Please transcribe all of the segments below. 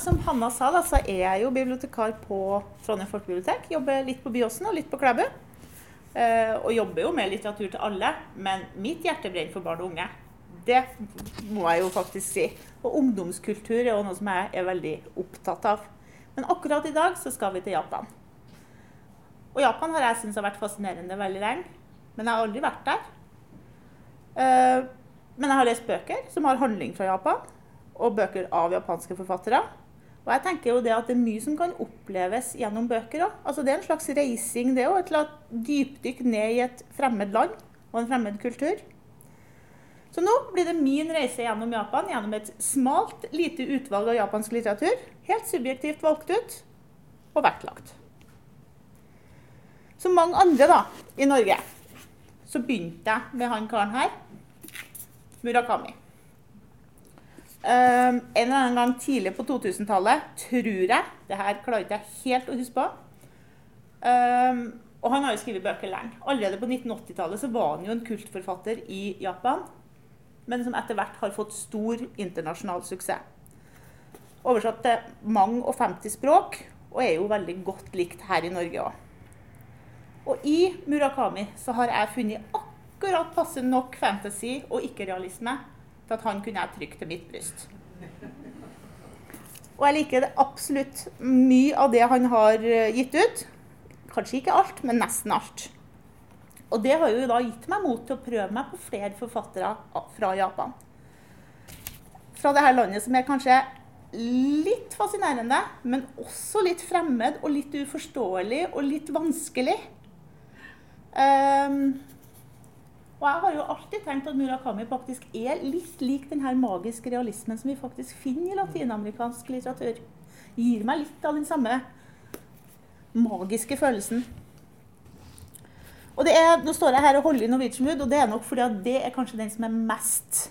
som Hanna sa, da, så er jeg jo bibliotekar på Trondheim folkebibliotek. Jobber litt på Byåsen og litt på Klæbu. Eh, og jobber jo med litteratur til alle. Men mitt hjerte brenner for barn og unge. Det må jeg jo faktisk si. Og ungdomskultur er jo noe som jeg er veldig opptatt av. Men akkurat i dag så skal vi til Japan. Og Japan har jeg syntes har vært fascinerende veldig lenge. Men jeg har aldri vært der. Eh, men jeg har lest bøker som har handling fra Japan, og bøker av japanske forfattere. Og jeg tenker jo det at det er mye som kan oppleves gjennom bøker òg. Altså det er en slags reising, det òg. Et dypdykk ned i et fremmed land og en fremmed kultur. Så nå blir det min reise gjennom Japan gjennom et smalt, lite utvalg av japansk litteratur. Helt subjektivt valgt ut og vektlagt. Som mange andre da, i Norge, så begynte jeg med han karen her. Murakami. Um, en eller annen gang tidlig på 2000-tallet, tror jeg Det her klarer ikke jeg helt å huske på. Um, og han har jo skrevet bøker lenge. Allerede på 1980-tallet så var han jo en kultforfatter i Japan. Men som etter hvert har fått stor internasjonal suksess. Oversatt til mange og 50 språk, og er jo veldig godt likt her i Norge òg. Og i Murakami så har jeg funnet akkurat passe nok fantasy og ikke-realisme til at han kunne jeg trykke til mitt bryst. Og jeg liker absolutt mye av det han har eh, gitt ut. Kanskje ikke alt, men nesten alt. Og det har jo da gitt meg mot til å prøve meg på flere forfattere fra Japan. Fra dette landet som er kanskje litt fascinerende, men også litt fremmed og litt uforståelig og litt vanskelig. Um, og jeg har jo alltid tenkt at Murakami faktisk er litt lik den her magiske realismen som vi faktisk finner i latinamerikansk litteratur. Gir meg litt av den samme magiske følelsen. Og det er, Nå står jeg her og holder i Norwegian Wood, og det er nok fordi at det er kanskje den som er mest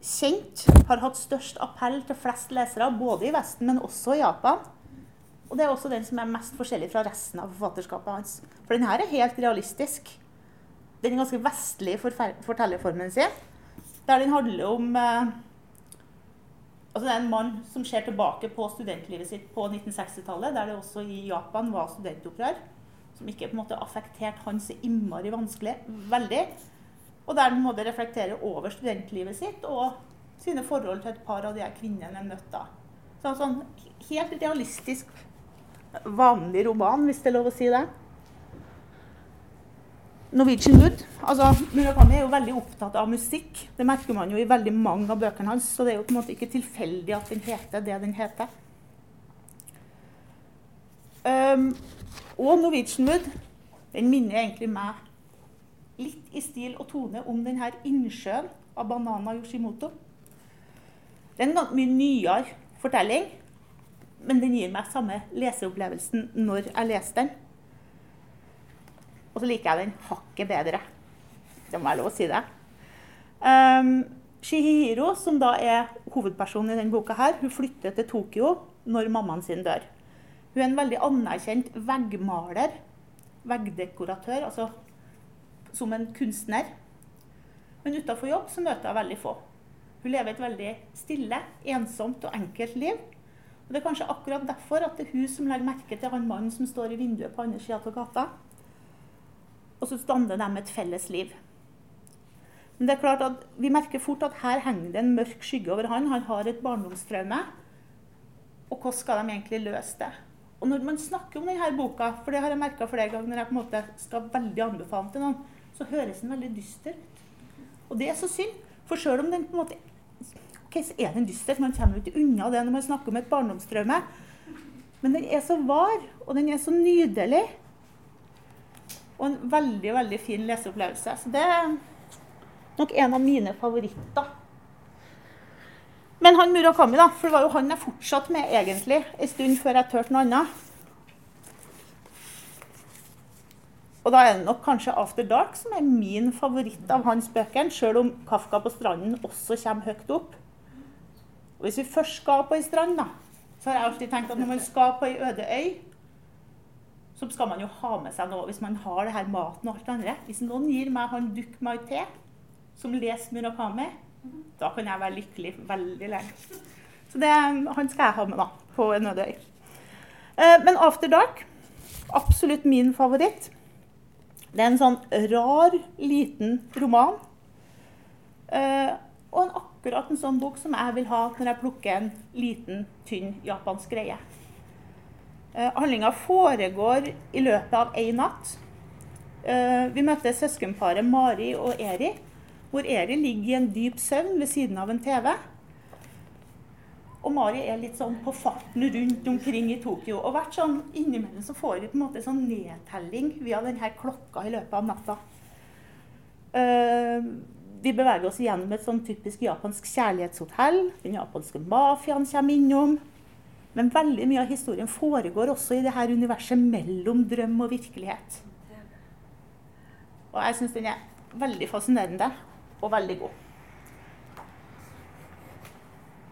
kjent. Har hatt størst appell til flest lesere, både i Vesten, men også i Japan. Og det er også den som er mest forskjellig fra resten av forfatterskapet hans. For den her er helt realistisk den ganske vestlige fortellerformen sin. Der den handler om eh, Altså det er en mann som ser tilbake på studentlivet sitt på 1960-tallet, der det også i Japan var studentopprør. Som ikke på en måte affekterte så innmari vanskelig veldig. Og der han måtte reflektere over studentlivet sitt og sine forhold til et par av de kvinnene han møtte. Så en sånn helt realistisk, vanlig roman, hvis det er lov å si det. Norwegian Wood. Altså, Murakami er jo veldig opptatt av musikk. Det merker man jo i veldig mange av bøkene hans. Så det er jo på en måte ikke tilfeldig at den heter det den heter. Um, og Norwegian Wood den minner egentlig meg litt i stil og tone om denne innsjøen av Banana Yoshimoto. Det er en mye nyere fortelling, men den gir meg samme leseopplevelsen når jeg leser den. Og så liker jeg den hakket bedre. Det må være lov å si det. Um, Shihiro, som da er hovedpersonen i denne boka, her, hun flytter til Tokyo når mammaen sin dør. Hun er en veldig anerkjent veggmaler, veggdekoratør, altså som en kunstner. Men utafor jobb så møter hun veldig få. Hun lever et veldig stille, ensomt og enkelt liv. Og Det er kanskje akkurat derfor at det er hun som legger merke til han mannen som står i vinduet på andre sida av gata. Og så danner de et felles liv. Men det er klart at vi merker fort at her henger det en mørk skygge over han. Han har et barndomstraume. Og hvordan skal de egentlig løse det? Og når man snakker om denne boka, for det har jeg merka flere ganger når jeg på en måte skal veldig anbefale den til noen, så høres den veldig dyster ut. Og det er så synd. For sjøl om den på en måte Ok, så er den dyster. Man kommer ikke unna det når man snakker om et barndomstraume. Men den er så var, og den er så nydelig. Og en veldig veldig fin leseopplevelse. Så det er nok en av mine favoritter. Men han Murakami, da, for det var jo han jeg fortsatte med egentlig en stund før jeg turte noe annet. Og da er det nok kanskje 'After Dark' som er min favoritt av hans bøker, sjøl om 'Kafka på stranden' også kommer høyt opp. Og Hvis vi først skal på ei strand, da, så har jeg alltid tenkt at når man skal på ei øde øy, så skal man jo ha med seg noe hvis man har det her maten og alt det andre. Hvis noen gir meg han Duk Mai Te, som leser Murakami, da kan jeg være lykkelig veldig lenge. Så det, han skal jeg ha med da, på en øde øy. Eh, men After Dark, absolutt min favoritt. Det er en sånn rar, liten roman. Eh, og en akkurat en sånn bok som jeg vil ha når jeg plukker en liten, tynn japansk greie. Eh, Handlinga foregår i løpet av én natt. Eh, vi møter søskenparet Mari og Eri, hvor Eri ligger i en dyp søvn ved siden av en TV. Og Mari er litt sånn på farten rundt omkring i Tokyo. Og hvert sånn innimellom så får vi på en måte sånn nedtelling via denne klokka i løpet av natta. Uh, vi beveger oss gjennom et sånn typisk japansk kjærlighetshotell. Den japanske mafiaen kommer innom. Men veldig mye av historien foregår også i det her universet mellom drøm og virkelighet. Og jeg syns den er veldig fascinerende og veldig god.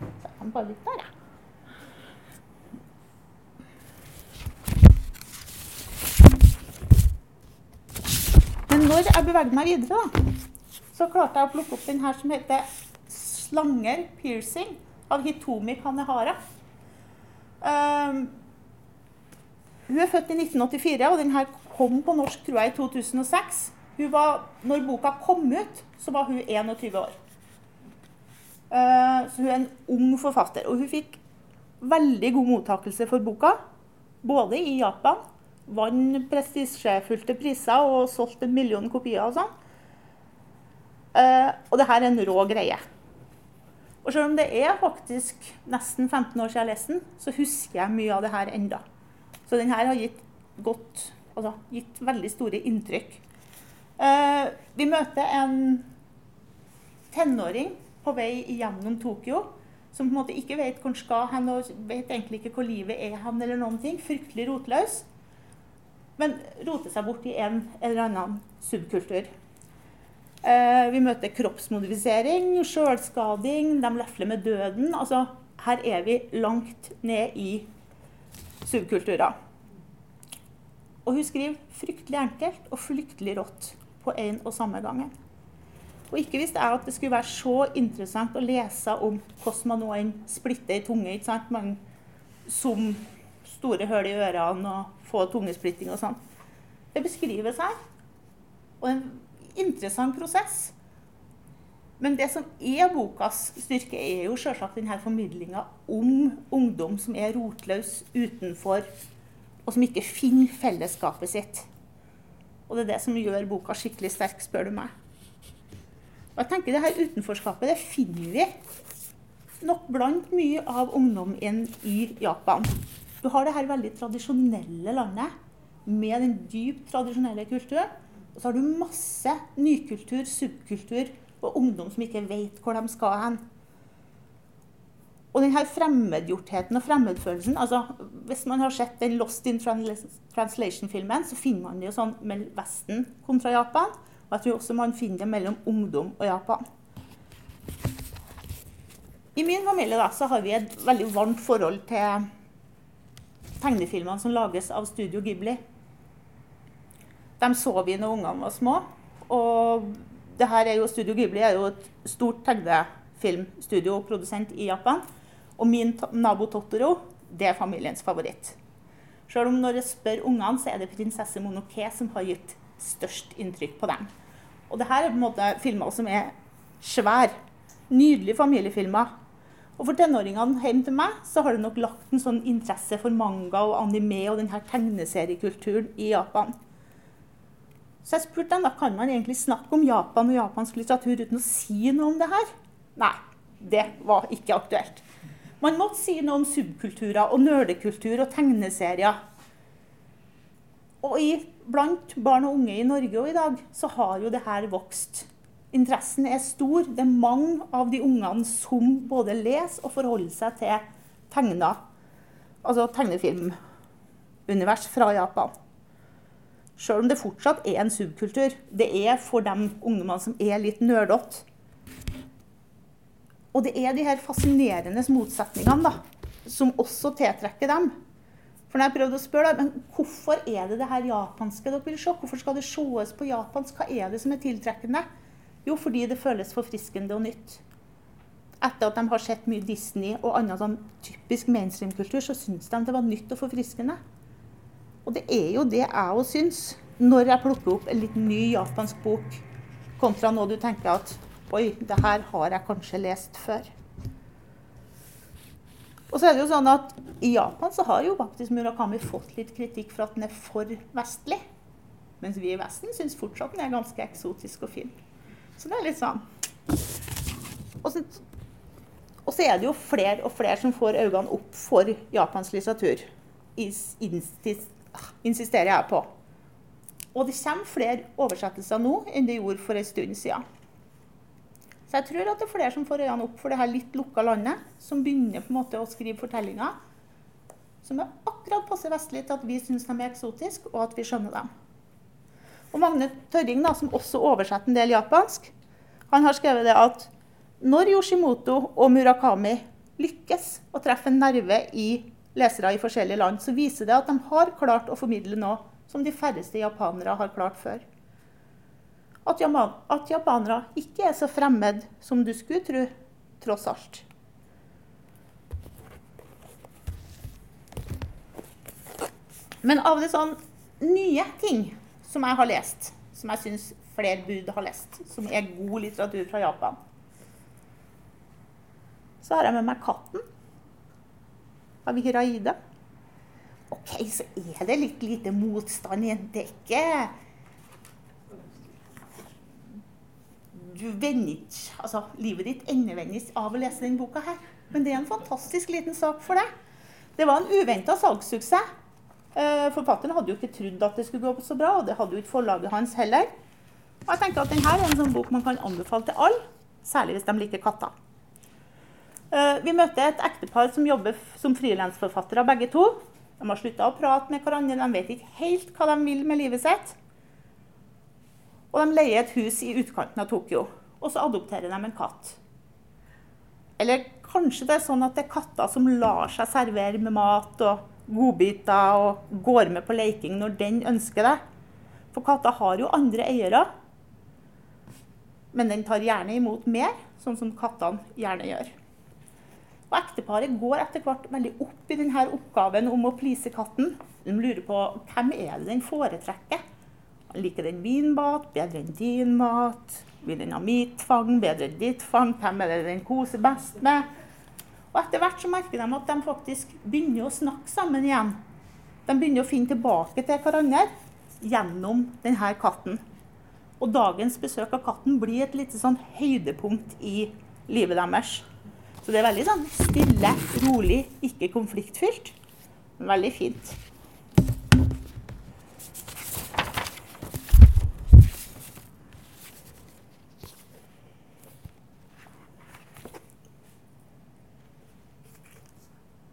Så jeg kan bare litt der, jeg. Men når jeg beveget meg videre, da, så klarte jeg å plukke opp den her som heter 'Slanger piercing' av Hitomi Kanehara. Um, hun er født i 1984, og den her kom på norsk tror jeg, i 2006. Var, når boka kom ut, så var hun 21 år. Uh, så hun er en ung forfatter. Og hun fikk veldig god mottakelse for boka, både i Japan. Vant prestisjefylte priser og solgte en million kopier og sånn. Uh, og det her er en rå greie. Og selv om det er faktisk nesten 15 år siden jeg leste den, så husker jeg mye av det her enda. Så den her har gitt, godt, altså, gitt veldig store inntrykk. Eh, vi møter en tenåring på vei gjennom Tokyo som på en måte ikke vet hvor han skal hen, og vet egentlig ikke hvor livet er hen, eller noen ting. Fryktelig rotløs. Men roter seg bort i en eller annen subkultur. Uh, vi møter kroppsmodifisering, sjølskading, de lefler med døden. Altså, her er vi langt ned i subkulturer. Og hun skriver fryktelig enkelt og fryktelig rått på en og samme gangen. Og ikke visste jeg at det skulle være så interessant å lese om hvordan man nå enn splitter i tunge. ikke sant? Man som store hull i ørene og få tungesplitting og sånn. Det beskrives her. Og en interessant prosess. Men det som er bokas styrke, er jo selvsagt denne formidlinga om ungdom som er rotløs utenfor, og som ikke finner fellesskapet sitt. Og det er det som gjør boka skikkelig sterk, spør du meg. Og jeg tenker det her utenforskapet det finner vi nok blant mye av ungdommen i Japan. Du har det her veldig tradisjonelle landet med den dypt tradisjonelle kulturen. Og så har du masse nykultur, subkultur og ungdom som ikke vet hvor de skal hen. Og denne fremmedgjortheten og fremmedfølelsen altså Hvis man har sett den Lost in Translation-filmen, så finner man det jo sånn mellom Vesten kontra Japan. Og jeg tror også man finner det mellom ungdom og Japan. I min familie da, så har vi et veldig varmt forhold til tegnefilmene som lages av Studio Ghibli. De så vi når ungene var små. Og det her er jo, Studio Ghibli er jo et stort tegnefilmstudio og produsent i Japan. Og min nabo Totoro det er familiens favoritt. Selv om når jeg spør ungene, så er det prinsesse Monoké som har gitt størst inntrykk på dem. Og det her er på en måte filmer som er svære. Nydelige familiefilmer. Og for tenåringene hjemme til meg så har det nok lagt en sånn interesse for manga og anime og denne tegneseriekulturen i Japan. Så jeg spurte dem da kan man egentlig snakke om Japan og japansk litteratur uten å si noe om det her. Nei, det var ikke aktuelt. Man måtte si noe om subkulturer og nerdekultur og tegneserier. Og i, blant barn og unge i Norge og i dag så har jo det her vokst. Interessen er stor. Det er mange av de ungene som både leser og forholder seg til tegna, altså tegnefilmunivers fra Japan. Sjøl om det fortsatt er en subkultur. Det er for de ungdommene som er litt nerdete. Og det er de her fascinerende motsetningene da, som også tiltrekker dem. For når jeg prøvde å spørre dem, men hvorfor er det det her japanske dere vil se? Hvorfor skal det sees på japansk? Hva er det som er tiltrekkende? Jo, fordi det føles forfriskende og nytt. etter at de har sett mye Disney og annen sånn typisk mainstream-kultur, så syns de det var nytt og forfriskende. Og det er jo det jeg òg syns, når jeg plukker opp en litt ny japansk bok, kontra noe du tenker at Oi, det her har jeg kanskje lest før. Og så er det jo sånn at I Japan så har jo faktisk Murakami fått litt kritikk for at den er for vestlig. Mens vi i Vesten syns fortsatt den er ganske eksotisk og fin. Så det er litt sånn. Og så, og så er det jo flere og flere som får øynene opp for japansk litteratur. Insisterer jeg på. Og det kommer flere oversettelser nå enn det gjorde for en stund siden. Så jeg tror at det er flere som får øynene opp for det her litt lukka landet, som begynner på en måte å skrive fortellinger som er akkurat passe vestlig til at vi syns de er eksotiske, og at vi skjønner dem. Og Magne Tørring, da, som også oversetter en del japansk, han har skrevet det at når Yoshimoto og Murakami lykkes å treffe en nerve i lesere i forskjellige land, så viser det at de har klart å formidle noe som de færreste japanere har klart før. At, at japanere ikke er så fremmed som du skulle tro, tross alt. Men av det sånn nye ting som jeg har lest, som jeg syns flere bud har lest, som er god litteratur fra Japan. Så har jeg med meg 'Katten' av Hiraida. OK, så er det litt lite motstand i Det er ikke Du vender Altså, livet ditt endevendes av å lese denne boka her. Men det er en fantastisk liten sak for deg. Det var en uventa salgssuksess. Eh, forfatteren hadde jo ikke trodd at det skulle gå så bra, og det hadde jo ikke forlaget hans heller. Og jeg tenker at denne er en sånn bok man kan anbefale til alle, særlig hvis de liker katter. Eh, vi møtte et ektepar som jobber som frilansforfattere, begge to. De har slutta å prate med hverandre, de vet ikke helt hva de vil med livet sitt. Og de leier et hus i utkanten av Tokyo, og så adopterer de en katt. Eller kanskje det er sånn at det er katter som lar seg servere med mat og godbiter og går med på leking når den ønsker det. For katter har jo andre eiere. Men den tar gjerne imot mer, sånn som kattene gjerne gjør. Og Ekteparet går etter hvert veldig opp i denne oppgaven om å please katten. De lurer på hvem er det den foretrekker. Liker den min mat bedre enn din mat? Vil den ha mitt fang bedre enn ditt fang? Hvem er det den koser best med? Og etter hvert så merker de at de faktisk begynner å snakke sammen igjen. De begynner å finne tilbake til hverandre gjennom denne katten. Og dagens besøk av katten blir et lite sånn høydepunkt i livet deres. Så det er veldig sånn stille, rolig, ikke konfliktfylt. Men Veldig fint.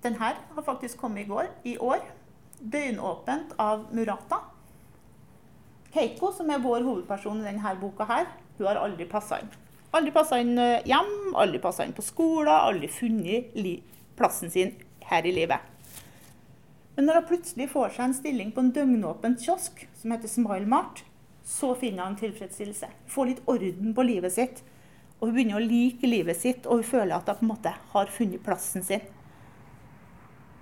Den her har faktisk kommet i går, i år. Døgnåpent av Murata. Keiko, som er vår hovedperson i denne boka, her, hun har aldri passa inn. Aldri passa inn eh, hjem, aldri passa inn på skolen, aldri funnet plassen sin her i livet. Men når hun plutselig får seg en stilling på en døgnåpen kiosk som heter Smile Mart, så finner hun tilfredsstillelse. Får litt orden på livet sitt. Og hun begynner å like livet sitt, og hun føler at hun på en måte har funnet plassen sin.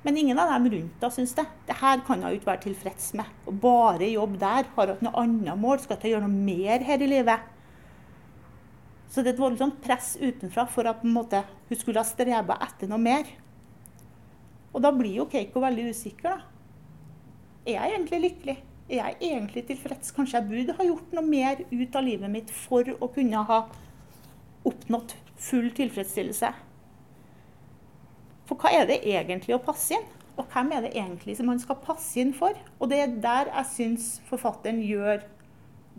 Men ingen av dem rundt henne syns det. Det her kan hun ikke være tilfreds med. Og bare jobbe der. Har hun noe annet mål? Skal hun gjøre noe mer her i livet? Så det er et voldsomt press utenfra for at måte, hun skulle ha streba etter noe mer. Og da blir jo Keiko veldig usikker. da. Er jeg egentlig lykkelig? Er jeg egentlig tilfreds? Kanskje jeg burde ha gjort noe mer ut av livet mitt for å kunne ha oppnådd full tilfredsstillelse? For hva er det egentlig å passe inn? Og hvem er det egentlig som man skal passe inn for? Og det er der jeg syns forfatteren gjør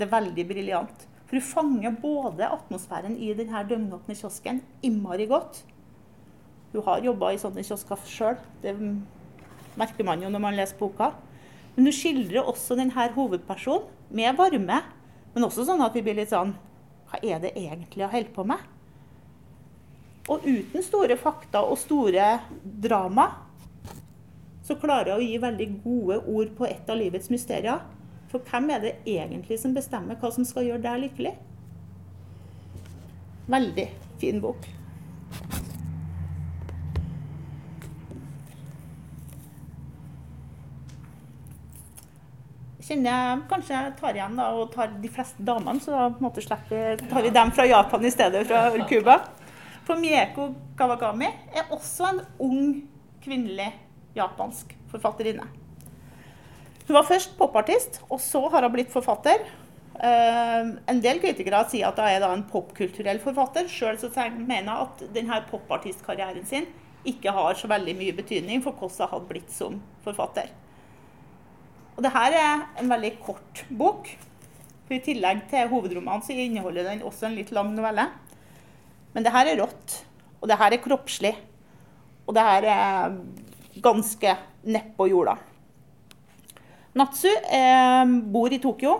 det veldig briljant. For du fanger både atmosfæren i denne døgnåpne kiosken innmari godt. Hun har jobba i sånne kiosker sjøl. Det merker man jo når man leser boka. Men du skildrer også denne hovedpersonen med varme. Men også sånn at vi blir litt sånn Hva er det egentlig jeg holder på med? Og uten store fakta og store drama, så klarer jeg å gi veldig gode ord på et av livets mysterier. For hvem er det egentlig som bestemmer hva som skal gjøre deg lykkelig? Veldig fin bok. Kjenner jeg kanskje jeg tar igjen da, og tar de fleste damene, så da på en måte slipper, tar vi dem fra Japan i stedet fra Cuba. For Mieko Kawagami er også en ung kvinnelig japansk forfatterinne. Hun var først popartist, og så har hun blitt forfatter. Uh, en del kritikere sier at hun er en popkulturell forfatter. Sjøl mener jeg at denne popartistkarrieren sin ikke har så veldig mye betydning for hvordan hun hadde blitt som forfatter. Og dette er en veldig kort bok. For I tillegg til hovedromanen så inneholder den også en litt lang novelle. Men det her er rått, og det her er kroppslig. Og det her er ganske nedpå jorda. Natsu eh, bor i Tokyo.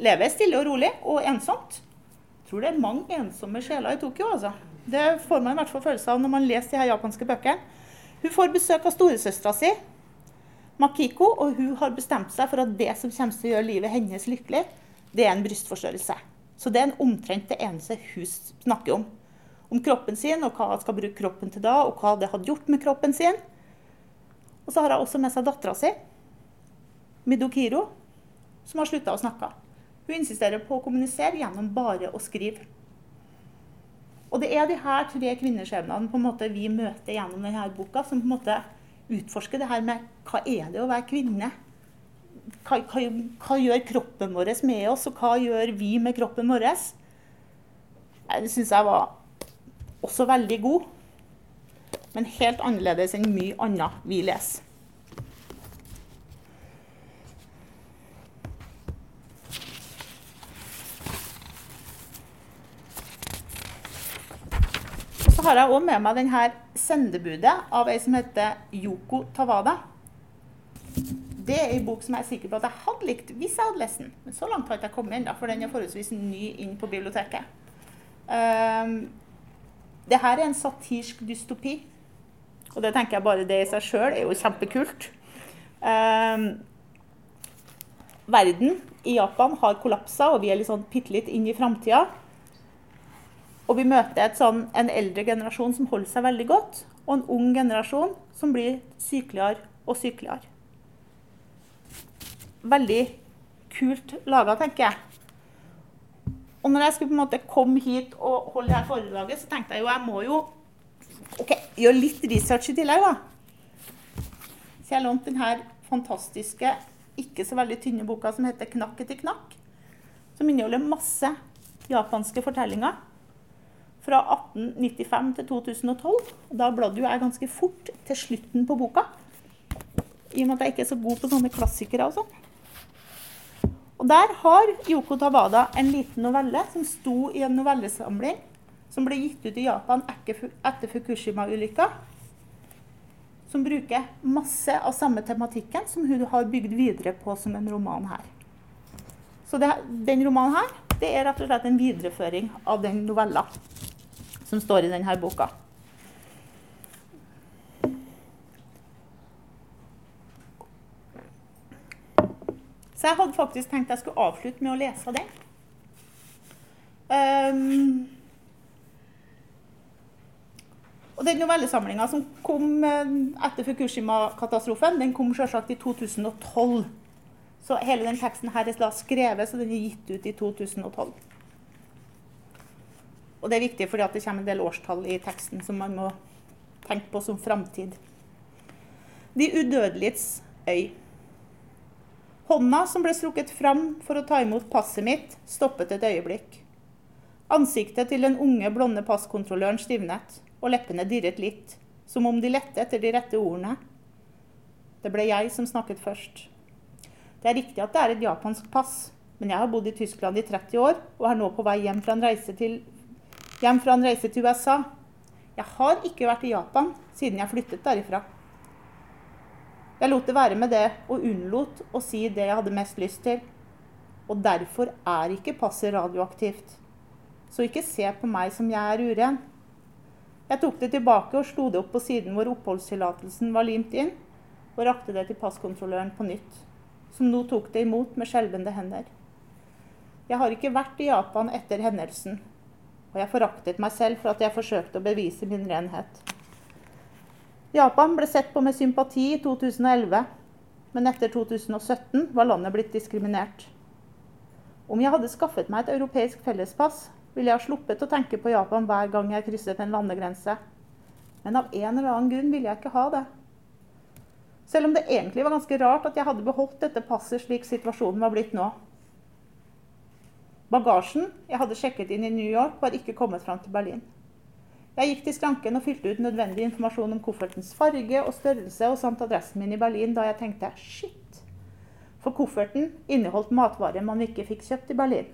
Lever stille og rolig og ensomt. Jeg tror det er mange ensomme sjeler i Tokyo. altså. Det får man i hvert fall følelse av når man leser de her japanske bøkene. Hun får besøk av storesøstera si, Makiko, og hun har bestemt seg for at det som kommer til å gjøre livet hennes lykkelig, det er en brystforstørrelse. Så det er en omtrent det eneste hun snakker om. Om kroppen sin, og hva hun skal bruke kroppen til da, og hva det hadde gjort med kroppen sin. Og så har hun også med seg dattera si, Midokiro, som har slutta å snakke. Hun insisterer på å kommunisere gjennom bare å skrive. Og det er de her tre kvinneskjebnene vi møter gjennom denne boka, som på en måte utforsker det her med hva er det å være kvinne? Hva, hva, hva gjør kroppen vår med oss, og hva gjør vi med kroppen vår? Det syns jeg var også veldig god, men helt annerledes enn mye annet vi leser. så har jeg òg med meg denne sendebudet av ei som heter Yoko Tawada. Det er en bok som jeg er sikker på at jeg hadde likt hvis jeg hadde lest den. Men så langt har jeg ikke kommet ennå, for den er forholdsvis ny inn på biblioteket. Um, det her er en satirsk dystopi. Og det tenker jeg bare det i seg sjøl er jo kjempekult. Um, verden i Japan har kollapsa, og vi er sånn bitte litt inn i framtida. Og vi møter sånn, en eldre generasjon som holder seg veldig godt, og en ung generasjon som blir sykeligere og sykeligere. Veldig kult laga, tenker jeg. Og når jeg skulle på en måte komme hit og holde dette foredraget, så tenkte jeg jo jeg må jo okay, gjøre litt research i tillegg, da. Så jeg lånte denne fantastiske, ikke så veldig tynne boka som heter 'Knakk etter knakk'. Som inneholder masse japanske fortellinger fra 1895 til 2012. Da bladde jeg ganske fort til slutten på boka. I og med at jeg ikke er så god på sånne klassikere og sånn. Og der har Yoko Tawada en liten novelle som sto i en novellesamling som ble gitt ut i Japan etter Fukushima-ulykka. Som bruker masse av samme tematikken som hun har bygd videre på som en roman her. Så det, den romanen her det er rett og slett en videreføring av den novella som står i denne boka. Så jeg hadde faktisk tenkt jeg skulle avslutte med å lese den. Um, og den novellesamlinga som kom eh, etter Fukushima-katastrofen, den kom selvsagt i 2012. Så hele den teksten her er skrevet, så den er gitt ut i 2012. Og det er viktig fordi det kommer en del årstall i teksten som man må tenke på som framtid. De udødeliges øy. Hånda som ble strukket fram for å ta imot passet mitt, stoppet et øyeblikk. Ansiktet til den unge, blonde passkontrolløren stivnet, og leppene dirret litt, som om de lette etter de rette ordene. Det ble jeg som snakket først. Det er riktig at det er et japansk pass, men jeg har bodd i Tyskland i 30 år og er nå på vei hjem fra en reise til hjem fra en reise til USA. Jeg har ikke vært i Japan siden jeg flyttet derifra. Jeg lot det være med det, og unnlot å si det jeg hadde mest lyst til. Og derfor er ikke passet radioaktivt. Så ikke se på meg som jeg er uren. Jeg tok det tilbake og slo det opp på siden hvor oppholdstillatelsen var limt inn, og rakte det til passkontrolløren på nytt, som nå tok det imot med skjelvende hender. Jeg har ikke vært i Japan etter hendelsen, og jeg foraktet meg selv for at jeg forsøkte å bevise min renhet. Japan ble sett på med sympati i 2011, men etter 2017 var landet blitt diskriminert. Om jeg hadde skaffet meg et europeisk fellespass, ville jeg ha sluppet å tenke på Japan hver gang jeg krysset en landegrense. Men av en eller annen grunn ville jeg ikke ha det. Selv om det egentlig var ganske rart at jeg hadde beholdt dette passet slik situasjonen var blitt nå. Bagasjen jeg hadde sjekket inn i New York, var ikke kommet fram til Berlin. Jeg gikk til skranken og fylte ut nødvendig informasjon om koffertens farge og størrelse og samt adressen min i Berlin, da jeg tenkte shit. For kofferten inneholdt matvarer man ikke fikk kjøpt i Berlin.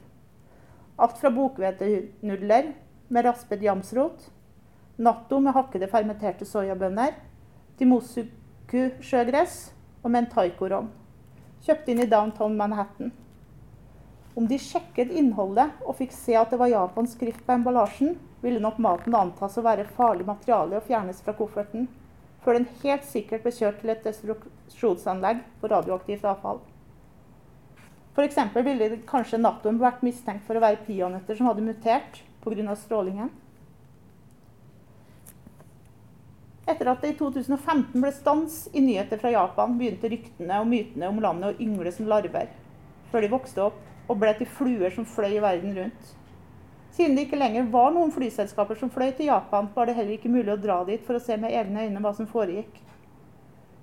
Alt fra bokhvetenudler med raspet jamsrot, natto med hakkede fermenterte soyabønner, til mosuku sjøgress og mentaiko-rom. Kjøpt inn i downtown Manhattan. Om de sjekket innholdet og fikk se at det var japansk skrift på emballasjen, ville nok maten antas å være farlig materiale og fjernes fra kofferten, før den helt sikkert ble kjørt til et destruksjonsanlegg for radioaktivt avfall. F.eks. ville kanskje Natoen vært mistenkt for å være peanøtter som hadde mutert pga. strålingen. Etter at det i 2015 ble stans i nyheter fra Japan, begynte ryktene og mytene om landet å yngle som larver, før de vokste opp og ble til fluer som fløy verden rundt. Siden det ikke lenger var noen flyselskaper som fløy til Japan, var det heller ikke mulig å dra dit for å se med egne øyne hva som foregikk.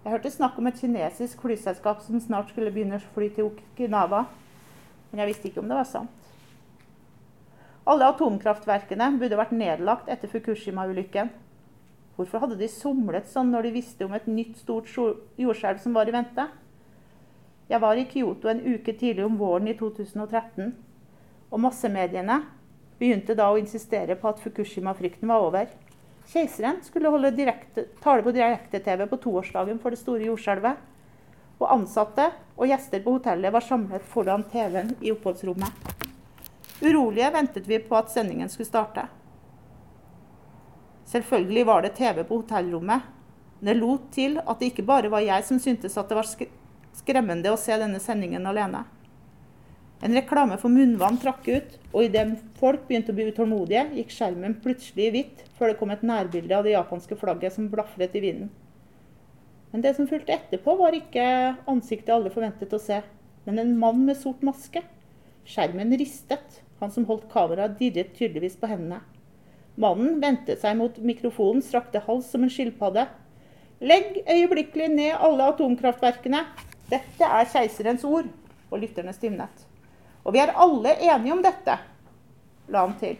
Jeg hørte snakk om et kinesisk flyselskap som snart skulle begynne å fly til Okinawa, men jeg visste ikke om det var sant. Alle atomkraftverkene burde vært nedlagt etter Fukushima-ulykken. Hvorfor hadde de somlet sånn når de visste om et nytt stort jordskjelv som var i vente? Jeg var i Kyoto en uke tidlig om våren i 2013. Og massemediene begynte da å insistere på at Fukushima-frykten var over. Keiseren skulle holde direkte, tale på direkte-TV på toårsdagen for det store jordskjelvet. Og ansatte og gjester på hotellet var samlet foran TV-en i oppholdsrommet. Urolige ventet vi på at sendingen skulle starte. Selvfølgelig var det TV på hotellrommet. Det lot til at det ikke bare var jeg som syntes at det var skremmende å se denne sendingen alene. En reklame for munnvann trakk ut, og idet folk begynte å bli utålmodige, gikk skjermen plutselig i hvitt før det kom et nærbilde av det japanske flagget som blafret i vinden. Men det som fulgte etterpå, var ikke ansiktet alle forventet å se, men en mann med sort maske. Skjermen ristet. Han som holdt kameraet, dirret tydeligvis på hendene. Mannen vendte seg mot mikrofonen, strakte hals som en skilpadde. Legg øyeblikkelig ned alle atomkraftverkene, dette er keiserens ord. Og lytterne stivnet. Og vi er alle enige om dette, la han til.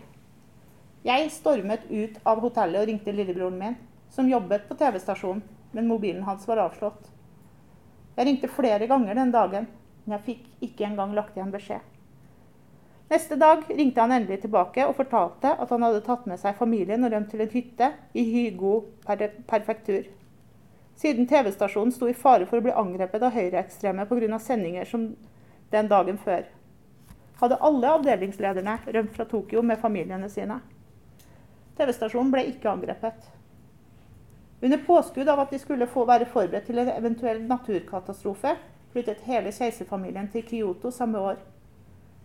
Jeg stormet ut av hotellet og ringte lillebroren min, som jobbet på TV-stasjonen, men mobilen hans var avslått. Jeg ringte flere ganger den dagen, men jeg fikk ikke engang lagt igjen beskjed. Neste dag ringte han endelig tilbake og fortalte at han hadde tatt med seg familien og rømt til en hytte i Hygo perfektur siden TV-stasjonen sto i fare for å bli angrepet av høyreekstreme pga. sendinger som den dagen før. Hadde alle avdelingslederne rømt fra Tokyo med familiene sine. TV-stasjonen ble ikke angrepet. Under påskudd av at de skulle få være forberedt til en eventuell naturkatastrofe, flyttet hele keiserfamilien til Kyoto samme år.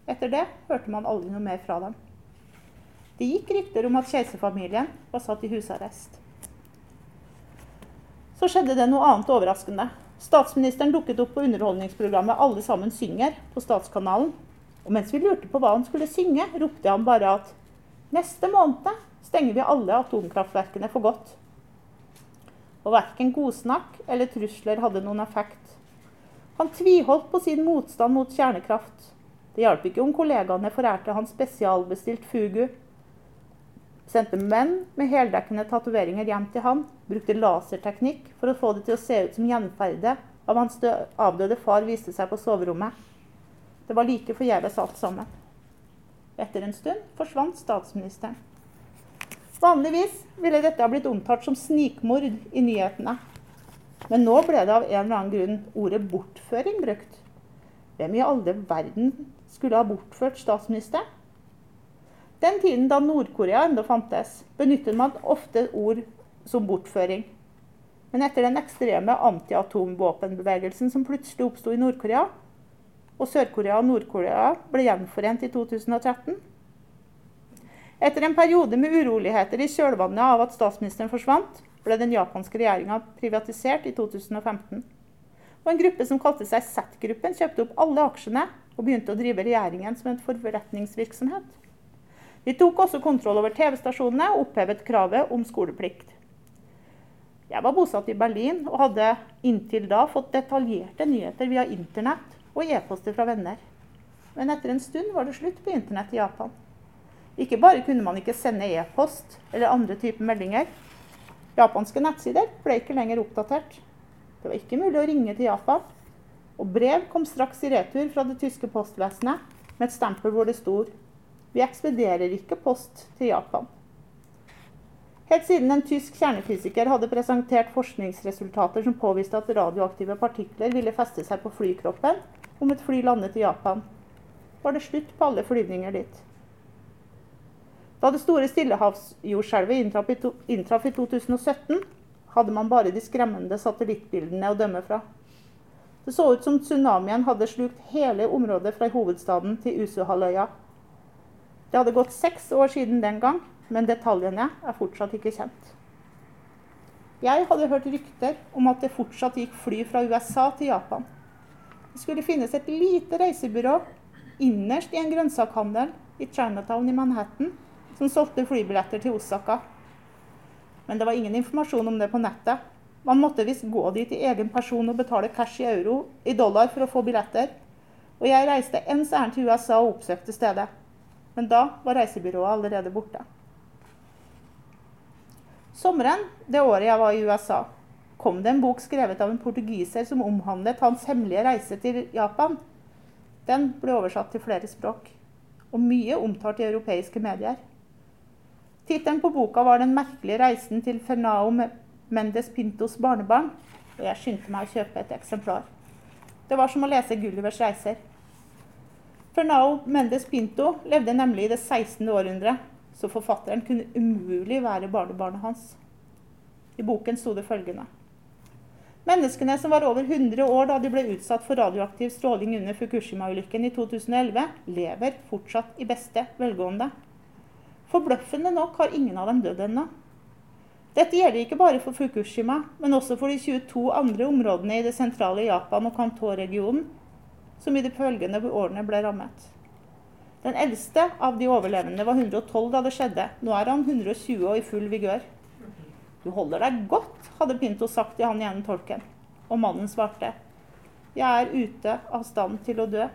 Etter det hørte man aldri noe mer fra dem. Det gikk rykter om at keiserfamilien var satt i husarrest. Så skjedde det noe annet overraskende. Statsministeren dukket opp på underholdningsprogrammet 'Alle sammen synger' på Statskanalen. Og mens vi lurte på hva han skulle synge, ropte han bare at neste måned stenger vi alle atomkraftverkene for godt. Og verken godsnakk eller trusler hadde noen effekt. Han tviholdt på sin motstand mot kjernekraft. Det hjalp ikke om kollegaene forærte han spesialbestilt fugu Sendte menn med heldekkende tatoveringer hjem til han. Brukte laserteknikk for å få det til å se ut som gjenferdet av hans avdøde far viste seg på soverommet. Det var like forgjeves alt sammen. Etter en stund forsvant statsministeren. Vanligvis ville dette ha blitt omtalt som snikmord i nyhetene. Men nå ble det av en eller annen grunn ordet 'bortføring' brukt. Hvem i alle verden skulle ha bortført statsministeren? Den tiden da Nord-Korea ennå fantes, benyttet man ofte ord som bortføring. Men etter den ekstreme antiatomvåpenbevegelsen som plutselig oppsto i Nord-Korea, og Sør-Korea og Nord-Korea ble gjenforent i 2013 Etter en periode med uroligheter i kjølvannet av at statsministeren forsvant, ble den japanske regjeringa privatisert i 2015. Og en gruppe som kalte seg Z-gruppen, kjøpte opp alle aksjene og begynte å drive regjeringen som en forretningsvirksomhet. De tok også kontroll over TV-stasjonene og opphevet kravet om skoleplikt. Jeg var bosatt i Berlin og hadde inntil da fått detaljerte nyheter via internett og e-poster fra venner. Men etter en stund var det slutt på internett i Japan. Ikke bare kunne man ikke sende e-post eller andre typer meldinger. Japanske nettsider ble ikke lenger oppdatert. Det var ikke mulig å ringe til Japan. Og brev kom straks i retur fra det tyske postvesenet med et stempel hvor det sto Vi ekspederer ikke post til Japan. Helt siden en tysk kjernefysiker hadde presentert forskningsresultater som påviste at radioaktive partikler ville feste seg på flykroppen om et fly landet i Japan, var det slutt på alle flyvninger dit. Da det store stillehavsjordskjelvet inntraff i 2017, hadde man bare de skremmende satellittbildene å dømme fra. Det så ut som tsunamien hadde slukt hele området fra hovedstaden til Usuhalvøya. Det hadde gått seks år siden den gang, men detaljene er fortsatt ikke kjent. Jeg hadde hørt rykter om at det fortsatt gikk fly fra USA til Japan. Det skulle finnes et lite reisebyrå innerst i en grønnsakhandel i Chinatown i Manhattan som solgte flybilletter til Osaka. Men det var ingen informasjon om det på nettet. Man måtte visst gå dit i egen person og betale cash i euro, i dollar, for å få billetter. Og jeg reiste ens ærend til USA og oppsøkte stedet. Men da var reisebyrået allerede borte. Sommeren det året jeg var i USA, kom det en bok skrevet av en portugiser som omhandlet hans hemmelige reise til Japan. Den ble oversatt til flere språk, og mye omtalt i europeiske medier. Tittelen på boka var 'Den merkelige reisen til Fernao Mendes Pintos barnebarn', og jeg skyndte meg å kjøpe et eksemplar. Det var som å lese Gullivers reiser. Fernao Mendes Pinto levde nemlig i det 16. århundre, så forfatteren kunne umulig være barnebarnet hans. I boken sto det følgende. Menneskene som var over 100 år da de ble utsatt for radioaktiv stråling under Fukushima-ulykken i 2011, lever fortsatt i beste velgående. Forbløffende nok har ingen av dem dødd ennå. Dette gjelder ikke bare for Fukushima, men også for de 22 andre områdene i det sentrale Japan og Kanto-regionen, som i de følgende årene ble rammet. Den eldste av de overlevende var 112 da det skjedde. Nå er han 120 og i full vigør. Du holder deg godt, hadde Pinto sagt til han ene tolken. Og mannen svarte. Jeg er ute av stand til å dø.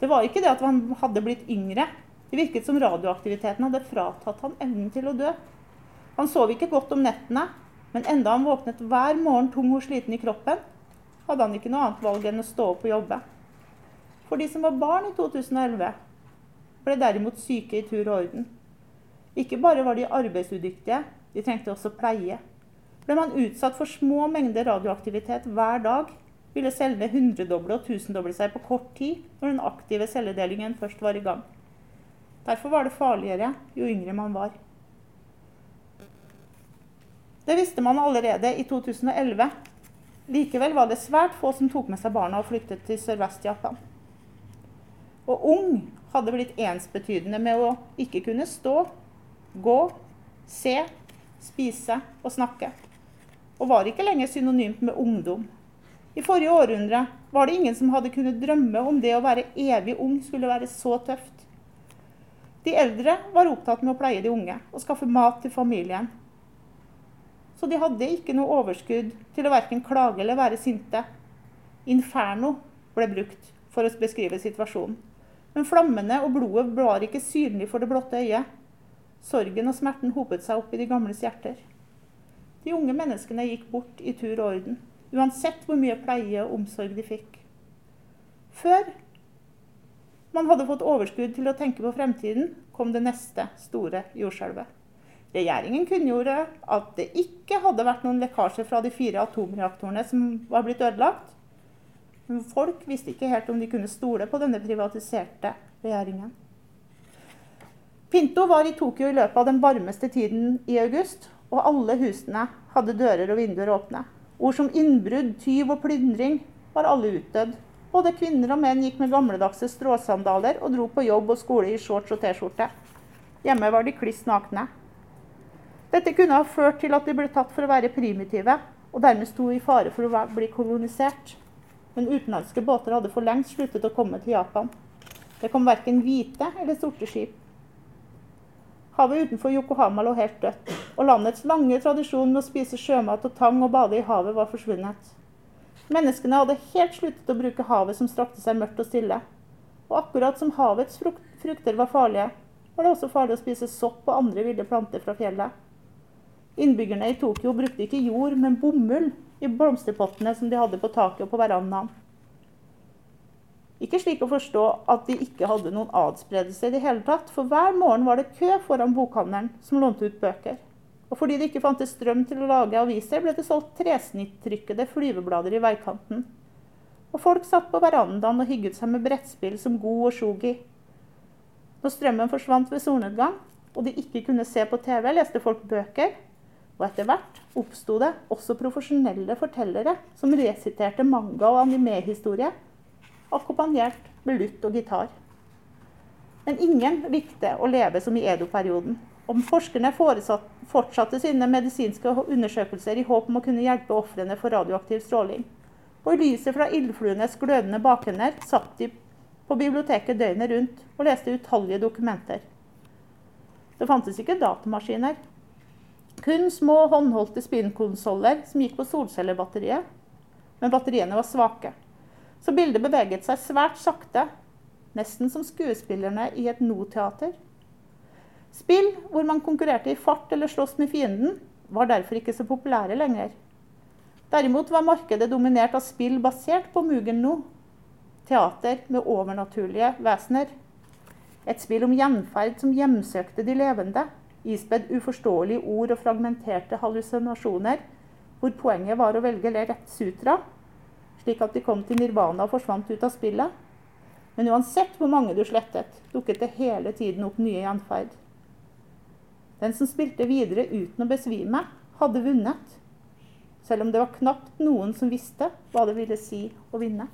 Det var ikke det at han hadde blitt yngre, det virket som radioaktiviteten hadde fratatt han evnen til å dø. Han sov ikke godt om nettene, men enda han våknet hver morgen tung og sliten i kroppen, hadde han ikke noe annet valg enn å stå opp og jobbe. For de som var barn i 2011, ble derimot syke i tur og orden. Ikke bare var de arbeidsudyktige, de trengte også pleie. Ble man utsatt for små mengder radioaktivitet hver dag, ville cellene hundredoble og tusendoble seg på kort tid når den aktive celledelingen først var i gang. Derfor var det farligere jo yngre man var. Det visste man allerede i 2011. Likevel var det svært få som tok med seg barna og flyktet til Sørvest-Japan. Og ung hadde blitt ensbetydende med å ikke kunne stå, gå, se, spise og snakke. Og var ikke lenger synonymt med ungdom. I forrige århundre var det ingen som hadde kunnet drømme om det å være evig ung skulle være så tøft. De eldre var opptatt med å pleie de unge og skaffe mat til familien. Så de hadde ikke noe overskudd til å verken klage eller være sinte. Inferno ble brukt for å beskrive situasjonen. Men flammene og blodet var ikke synlig for det blotte øyet. Sorgen og smerten hopet seg opp i de gamles hjerter. De unge menneskene gikk bort i tur og orden, uansett hvor mye pleie og omsorg de fikk. Før man hadde fått overskudd til å tenke på fremtiden, kom det neste store jordskjelvet. Regjeringen kunngjorde at det ikke hadde vært noen lekkasjer fra de fire atomreaktorene som var blitt ødelagt. Men folk visste ikke helt om de kunne stole på denne privatiserte regjeringen. Pinto var i Tokyo i løpet av den varmeste tiden i august, og alle husene hadde dører og vinduer åpne. Ord som innbrudd, tyv og plyndring var alle utdødd både kvinner og menn gikk med gamledagse stråsandaler og dro på jobb og skole i shorts og T-skjorte. Hjemme var de kliss nakne. Dette kunne ha ført til at de ble tatt for å være primitive, og dermed sto i fare for å bli kolonisert. Men utenlandske båter hadde for lengst sluttet å komme til Japan. Det kom verken hvite eller sorte skip. Havet utenfor Yokohama lå helt dødt, og landets lange tradisjon med å spise sjømat og tang og bade i havet var forsvunnet. Menneskene hadde helt sluttet å bruke havet som strakte seg mørkt og stille. Og akkurat som havets frukter var farlige, var det også farlig å spise sopp og andre ville planter fra fjellet. Innbyggerne i Tokyo brukte ikke jord, men bomull i blomsterpottene som de hadde på taket og på verandaen. Ikke slik å forstå at de ikke hadde noen adspredelse i det hele tatt, for hver morgen var det kø foran bokhandelen som lånte ut bøker. Og fordi det ikke fantes strøm til å lage aviser, ble det solgt tresnittrykkede flyveblader i veikanten. Og folk satt på verandaen og hygget seg med brettspill som Go og Shogi. Når strømmen forsvant ved solnedgang, og de ikke kunne se på TV, leste folk bøker. Og etter hvert oppsto det også profesjonelle fortellere som resiterte manga- og animehistorie akkompagnert med lutt og gitar. Men ingen likte å leve som i Edo-perioden. Om forskerne fortsatte sine medisinske undersøkelser i håp om å kunne hjelpe ofrene for radioaktiv stråling. Og i lyset fra ildfluenes glødende bakender satt de på biblioteket døgnet rundt og leste utallige dokumenter. Det fantes ikke datamaskiner. Kun små håndholdte spinnkonsoller som gikk på solcellebatteriet. Men batteriene var svake. Så bildet beveget seg svært sakte, nesten som skuespillerne i et no-teater. Spill hvor man konkurrerte i fart eller sloss med fienden, var derfor ikke så populære lenger. Derimot var markedet dominert av spill basert på Mugen No, teater med overnaturlige vesener. Et spill om gjenferd som hjemsøkte de levende, ispedd uforståelige ord og fragmenterte hallusinasjoner, hvor poenget var å velge rett sutra slik at de kom til nirvana og forsvant ut av spillet. Men uansett hvor mange du slettet, dukket det hele tiden opp nye gjenferd. Den som spilte videre uten å besvime, hadde vunnet. Selv om det var knapt noen som visste hva det ville si å vinne.